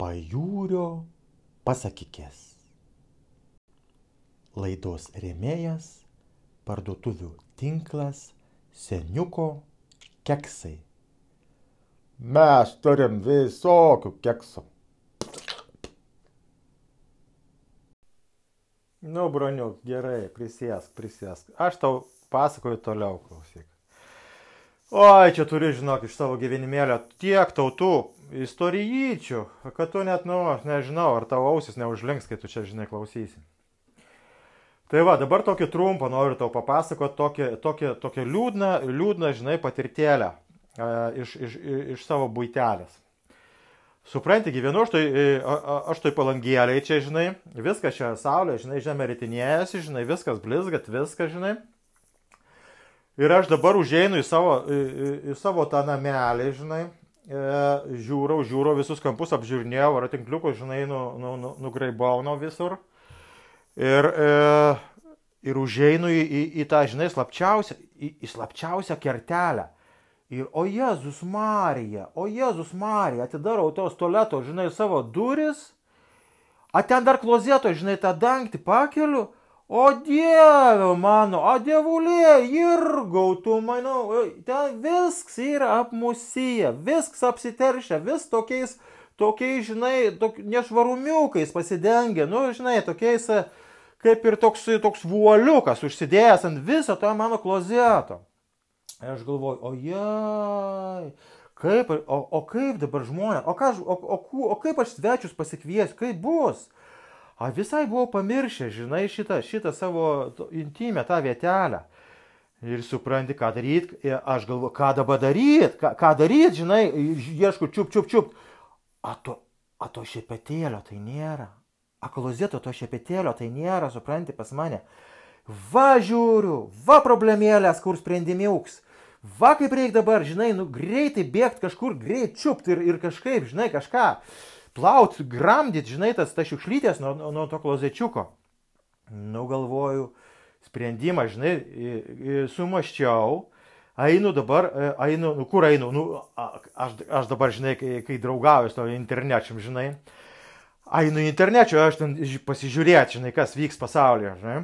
pajūrio pasakykės. Laidos rėmėjas - parduotuvių tinklas Seniuko keksai. Mes turim visokių keksų. Nu, broniuk, gerai, prisėsk, prisėsk. Aš tau pasakoju toliau, klausyk. Oi, čia turi, žinok, iš savo gyvenimėlio tiek tautų istorijyčių, kad tu net, nu, aš nežinau, ar tavo ausis neužlinks, kai tu čia, žinai, klausysi. Tai va, dabar tokį trumpą noriu tau papasakoti, tokią, tokią, tokią liūdną, liūdną, žinai, patirtėlę e, iš, iš, iš savo būtelės. Supranti, gyvenu aš tai, aš tai palangėliai čia, žinai, viskas čia saulė, žinai, žemė rytinėjasi, žinai, viskas blizgat, viskas, žinai. Ir aš dabar užeinu į savo, į, į savo tą namelį, žinai, žiūrau, žiūrau visus kampus, apžiūrinėjau, ar tinkliukus, žinai, nu, nu, nu, nugraibau nuo visur. Ir, e, ir užeinu į, į, į tą, žinai, slapčiausią, į, į slapčiausią kertelę. Ir o Jėzus Marija, o Jėzus Marija, atidarau tos tualeto, žinai, savo duris, a ten dar klozeto, žinai, tą dangtį pakeliu, o Dieve mano, o Dievulė, irgau, tu manau, ten viskas yra apmusyje, viskas apsiteršia, vis tokiais, tokiais, žinai, tok, nešvarumiukais pasidengia, nu, žinai, tokiais, kaip ir toks, toks vuoliukas užsidėjęs ant viso to mano klozeto. Ir aš galvoju, o jai, kaip, o, o kaip dabar žmonės, o, ką, o, o, o kaip aš svečius pasikviesiu, kaip bus? A visai buvau pamiršęs, žinai, šitą, šitą savo intimę tą vietelę. Ir supranti, ką daryti, aš galvoju, ką dabar daryti, ką, ką daryti, žinai, ieškau čiup, čiup, čiup. A to, a to šepetėlio tai nėra. A klozeto to šepetėlio tai nėra, supranti, pas mane. Va žiūriu, va problemėlės, kur sprendimiuks. Va kaip reikia dabar, žinai, nu greitai bėgti kažkur, greit čiupti ir, ir kažkaip, žinai, kažką plauti, gramdyti, žinai, tas ta šiukšlytės nuo, nuo, to klozečiuko. Nu galvoju, sprendimą, žinai, sumaščiau, einu dabar, e, einu, nu kur einu, nu, aš, aš dabar, žinai, kai, kai draugauju su to internečiam, žinai, einu į internečią, aš ten pasižiūrėti, žinai, kas vyks pasaulyje, žinai,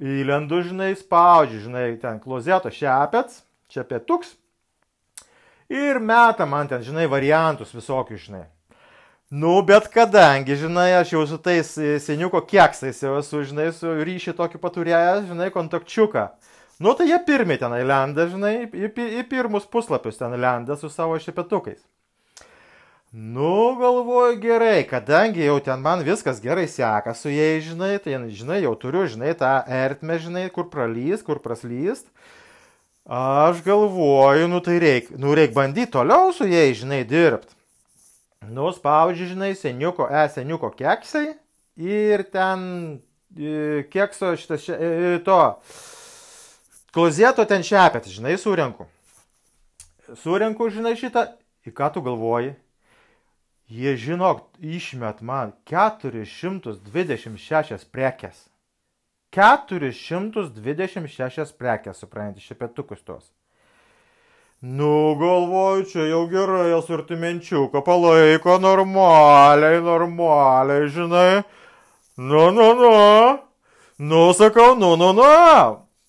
įlendu, žinai, spaudžiu, žinai, ten klozeto šepets čia pietuks. Ir meta man ten, žinai, variantus visokius, žinai. Nu, bet kadangi, žinai, aš jau su tais e, seniuko keksais jau esu, žinai, su ryšį tokį paturėjęs, žinai, kontakčiuką. Nu, tai jie pirmi tenai lenda, žinai, į, į, pirmus puslapius ten lenda su savo šepetukais. Nu, galvoju gerai, kadangi jau ten man viskas gerai seka su jais, žinai, tai, žinai, jau turiu, žinai, tą ertmę, žinai, kur pralyst, kur praslyst. Aš galvoju, nu tai reikia, nu reikia bandyti toliau su jais, žinai, dirbti. Nu, spaudži, žinai, seniuko, e, seniuko keksai ir ten e, kekso šitas, e, to, klozeto ten šepet, žinai, surenku. Surenku, žinai, šitą, į ką tu galvoji? Jie, žinok, išmet man 426 prekes. 426 prekės, suprantate, šepetukus tos. Nu, galvoju, čia jau gerai, asortimenčiuką palaiko normaliai, normaliai, žinai. Nu, nu, nu. Nu, sakau, nu, nu, nu.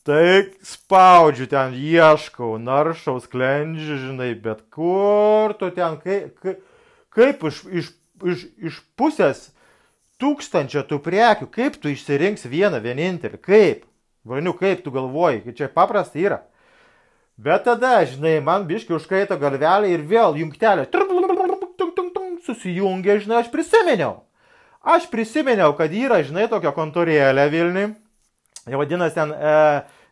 Tai spaudžiu ten, ieškau, naršau, sklendžiu, žinai, bet kur tu ten, kaip, kaip, iš, iš, iš, iš pusės tūkstančio tų prekių, kaip tu išsirinks vieną vienintelį, kaip, varniu, kaip tu galvoji, čia paprasta yra. Bet tada, žinai, man biški užkaito galvelė ir vėl jungtelė susijungė, žinai, aš prisiminiau. Aš prisiminiau, kad yra, žinai, tokia kontorėlė Vilniui. Vadinasi ten e,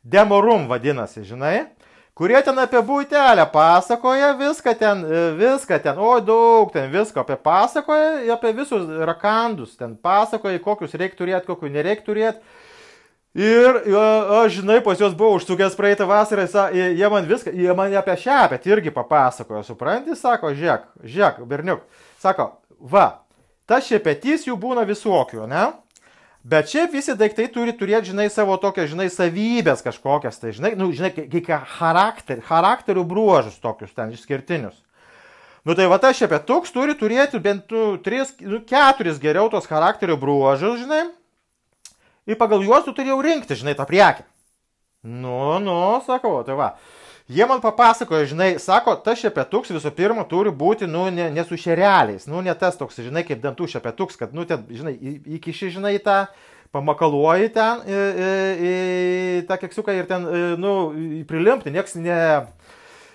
Demorum vadinasi, žinai kurie ten apie būtelę pasakoja, viską ten, e, viską ten, o daug ten visko apie pasakoja, apie visus rakandus ten pasakoja, kokius reikia turėti, kokius nereikia turėti. Ir aš, žinai, pas juos buvau užsukęs praeitą vasarą, jie man viską, jie man apie šią, bet irgi papasakojo, supranti, sako, žiūrėk, žiūrėk, berniuk, sako, va, tas šepetys jų būna visokių, ne? Bet šiaip visi daiktai turi turėti, žinai, savo tokias, žinai, savybės kažkokias, tai, žinai, nu, žinai, kai charakter, charakterių bruožus tokius ten išskirtinius. Nu tai va tas šepetuks turi turėti bent nu, 3, nu, 4 geriau tos charakterio bruožus, žinai. Ir pagal juos tu turėjau rinkti, žinai, tą priekę. Nu, nu, sakau, tai va. Jie man papasakojo, žinai, sako, tas šepetuks visų pirma turi būti, nu, ne, ne su šereliais, nu, ne tas toks, žinai, kaip dantų šepetuks, kad, nu, ten, žinai, įkiši, žinai, tą, pamakaluoji ten, į, į, į tą keksiuką ir ten, nu, prilimpti, nieks ne,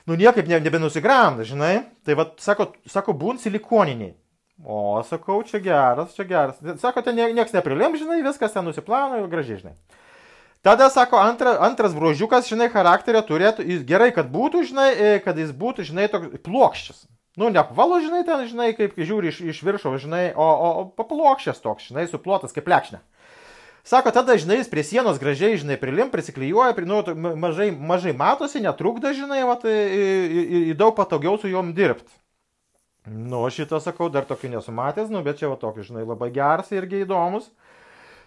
nu, niekaip ne, nebenusigramda, žinai. Tai va, sako, sako, būn silikoniniai. O, sakau, čia geras, čia geras. Sako, ten nieks neprilim, žinai, viskas ten nusiplano ir gražiai, žinai. Tada, sako, antra, antras brožiukas, žinai, charakterio turėtų, gerai, kad būtų, žinai, e, kad jis būtų, žinai, toks plokščias. Nu, neapvalo, žinai, ten, žinai, kaip žiūri iš, iš viršaus, žinai, o, o, o paplokščias toks, žinai, suplotas kaip plekšnė. Sako, tada, žinai, jis prie sienos gražiai, žinai, prilim, prisiklyjuoja, pri, nu, mažai, mažai matosi, netrukda, žinai, va, tai į daug patogiau su juom dirbti. Nu, šitą sakau, dar tokį nesumatęs, nu, bet čia va tokį, žinai, labai geras irgi įdomus.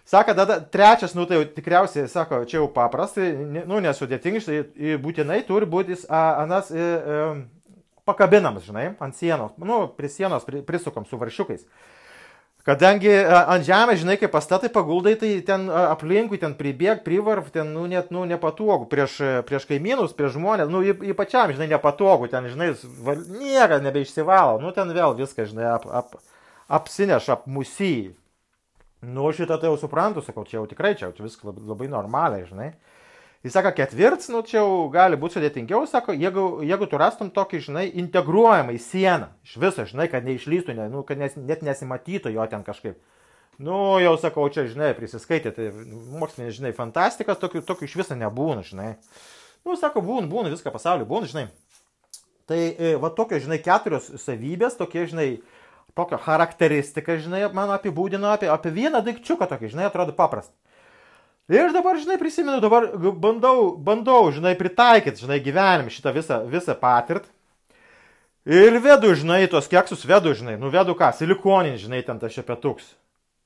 Sako, tada trečias, nu tai jau tikriausiai, sako, čia jau paprastai, nu nesudėtingai, tai būtinai turi būti anas pakabinamas, žinai, ant sienos, nu, prie sienos prisukam su varšiukais. Kadangi ant žemės, žinai, kai pastatai paguldai, tai ten aplinkui, ten pribėg, privarv, ten, nu, net, nu, nepatogu, prieš, prieš kaimynus, prieš žmonės, nu, ypačiam, žinai, nepatogu, ten, žinai, niekas nebeišsivalo, nu, ten vėl viskas, žinai, ap, ap, apsineša, apmusyjai. Nu, šitą tai jau suprantu, sakau, čia jau tikrai, čia jau viskas labai, labai normaliai, žinai. Jis sako, ketvirts, nu, čia jau gali būti sudėtingiau, sako, jeigu, jeigu tu rastum tokį, žinai, integruojamą į sieną, iš viso, žinai, kad neišlystų, ne, nu, kad nes, net nesimatytų jo ten kažkaip. Nu, jau sakau, čia, žinai, prisiskaitė, tai mokslinė, žinai, fantastikas, tokių, tokių iš viso nebūna, žinai. Nu, sako, būna, būna, viską pasaulio būna, žinai. Tai, e, va, tokios, žinai, keturios savybės, tokie, žinai, tokią charakteristiką, žinai, man apibūdino apie, apie vieną daikčiuką tokį, žinai, atrodo paprasta. Ir dabar, žinai, prisimenu, dabar bandau, bandau, žinai, pritaikyti, žinai, gyvenime šitą visą, visą patirt. Ir vedu, žinai, tos keksus vedu, žinai, nu vedu ką, silikoninį, žinai, ten tas šepetuks.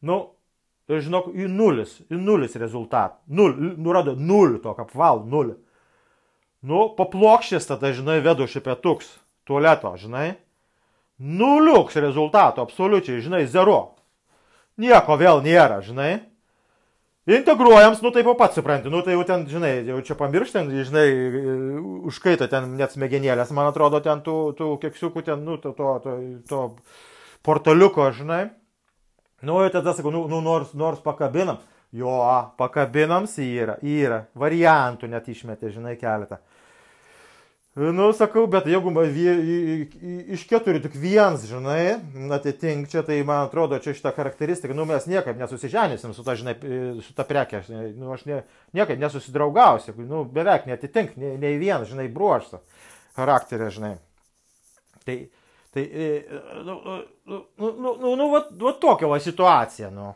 Nu, ir žinok, į nulis, į nulis rezultatą. Nul, nurado nulį tokį apval, nulį. Nu, paplokščias tada, žinai, vedu šepetuks, tualeto, žinai. Nuliuks rezultato, absoliučiai, žinai, zero. Nieko vėl nėra, žinai. Integruojams, nu taip jau pats supranti, nu tai jau ten, žinai, jau čia pamirštam, žinai, užkaito ten net smegenėlės, man atrodo, ten tų, tų keksiukų, ten, nu, to, to, to, to portaliuko, žinai. Nu, ir tada sakau, nu, nu nors, nors pakabinam. Jo, pakabinams yra, yra, variantų net išmetė, žinai, keletą. Nu, sakau, bet jeigu iš keturių tik vienas, žinai, atitink čia, tai man atrodo, čia šitą charakteristiką, nu, mes niekaip nesusiženysim su ta, žinai, su ta prekė, nu, aš ne, niekaip nesusidraugausiu, nu, beveik netitink, nei, nei vienas, žinai, bruožą charakterį, žinai. Tai, tai, nu, nu, nu, nu, nu, nu va, va tokia va situacija, nu.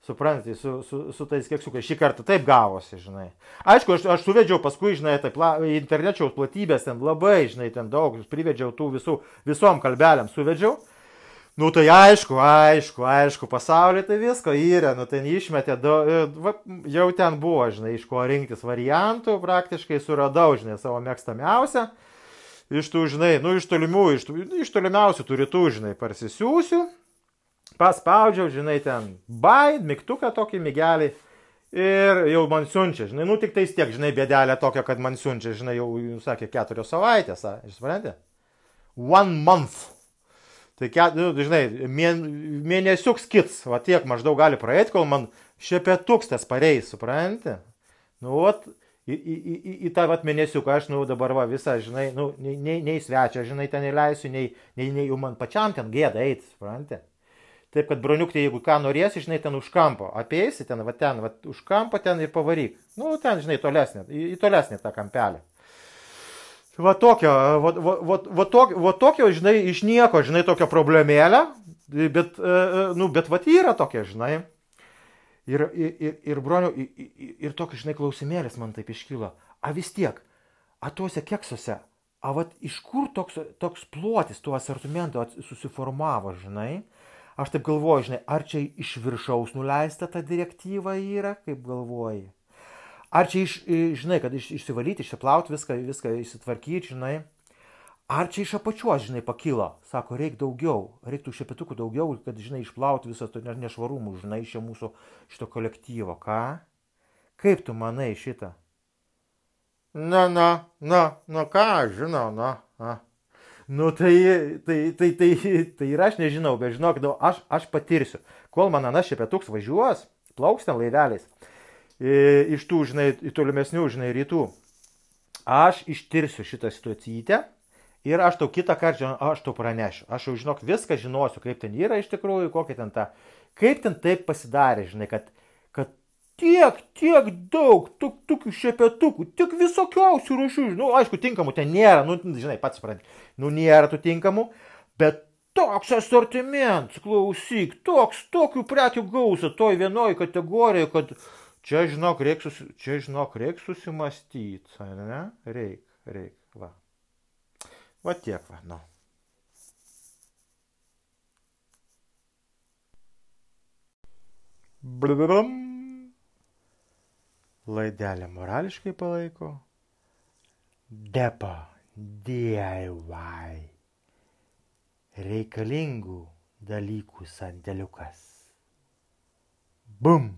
Suprantate, su, su, su tais keksiukais šį kartą taip gavosi, žinai. Aišku, aš, aš suvedžiau paskui, žinai, taip, la, internečiaus platybės ten labai, žinai, ten daug, privedžiau tų visų, visom kalbelėm suvedžiau. Nu tai aišku, aišku, aišku, pasaulyje tai visko yra, nu ten išmetė, do, e, va, jau ten buvo, žinai, iš ko rinktis variantų, praktiškai suradau, žinai, savo mėgstamiausią. Iš tų, žinai, nu iš tolimų, iš, tų, iš tolimiausių turi tų, žinai, parsisiųsiu paspaudžiau, žinai, ten baid, mygtuką tokį migelį ir jau man siunčia, žinai, nu tik tais tiek, žinai, bėdelė tokia, kad man siunčia, žinai, jau, jūs sakė, keturios savaitės, išsprendė? One month. Tai, ket, nu, žinai, mėn, mėnesiuks kits, va tiek maždaug gali praeiti, kol man šepietuks tas pareis, suprantate? Nu, vat, į, į, į, į tą vat mėnesiuką aš, nu, dabar va visą, žinai, nu, nei, nei, nei svečia, žinai, ten įleisiu, nei, nei, nei jau man pačiam ten gėda eiti, suprantate? Taip, kad broniuktai, jeigu ką norėsi, žinai, ten už kampo, apeisi ten, va ten, va už kampo ten ir pavaryk. Nu, ten, žinai, tolesnė, į, į tolesnį tą kampelį. Va tokio, va, va, va, va, tokio, va tokio, žinai, iš nieko, žinai, tokia problemėlė, bet, e, e, nu, bet va yra tokia, žinai. Ir, ir, ir, broniu, ir, ir tokia, žinai, klausimėlis man taip iškyla. A vis tiek, a tuose keksuose, a va iš kur toks, toks plotis, tuo asortimento susiformavo, žinai. Aš taip galvoju, žinai, ar čia iš viršaus nuleista ta direktyva yra, kaip galvoji. Ar čia, iš, žinai, kad iš, išsivalyti, išsiplauti viską, viską įsitvarkyti, žinai. Ar čia iš apačios, žinai, pakilo? Sako, reik daugiau, reiktų šepetukų daugiau, kad, žinai, išplauti visą to nešvarumų, žinai, iš mūsų šito kolektyvo. Ką? Kaip tu manai šitą? Na, na, na, na ką, žinau, na, na. Nu tai, tai, tai, tai, tai ir aš nežinau, bet žinok, nu, aš, aš patirsiu. Kol man anas šepetuks važiuos, plauks ten laiveliais, iš tų, žinai, tolimesnių, žinai, rytų, aš ištirsiu šitą situaciją ir aš tau kitą kartą, aš tau pranešiu. Aš jau žinok, viską žinosiu, kaip ten yra iš tikrųjų, kokia ten ta, kaip ten taip pasidarė, žinai, kad tiek, tiek daug, tuk, tokių šepetukų, tik visokiausių rušių, nu, aišku, tinkamų ten nėra, nu, žinai, pats supranti, nu, nėra tų tinkamų, bet toks asortimentas, klausyk, toks, tokių prekių gausa toj vienoj kategorijoje, kad čia, žinok, reikia susi, čia, žinok, reik susimastyti, ar ne? Reik, reik, va. Va tiek, va, nu. Blibam. Laidelę morališkai palaiko. Depa DIY. Reikalingų dalykų sandėliukas. Bum.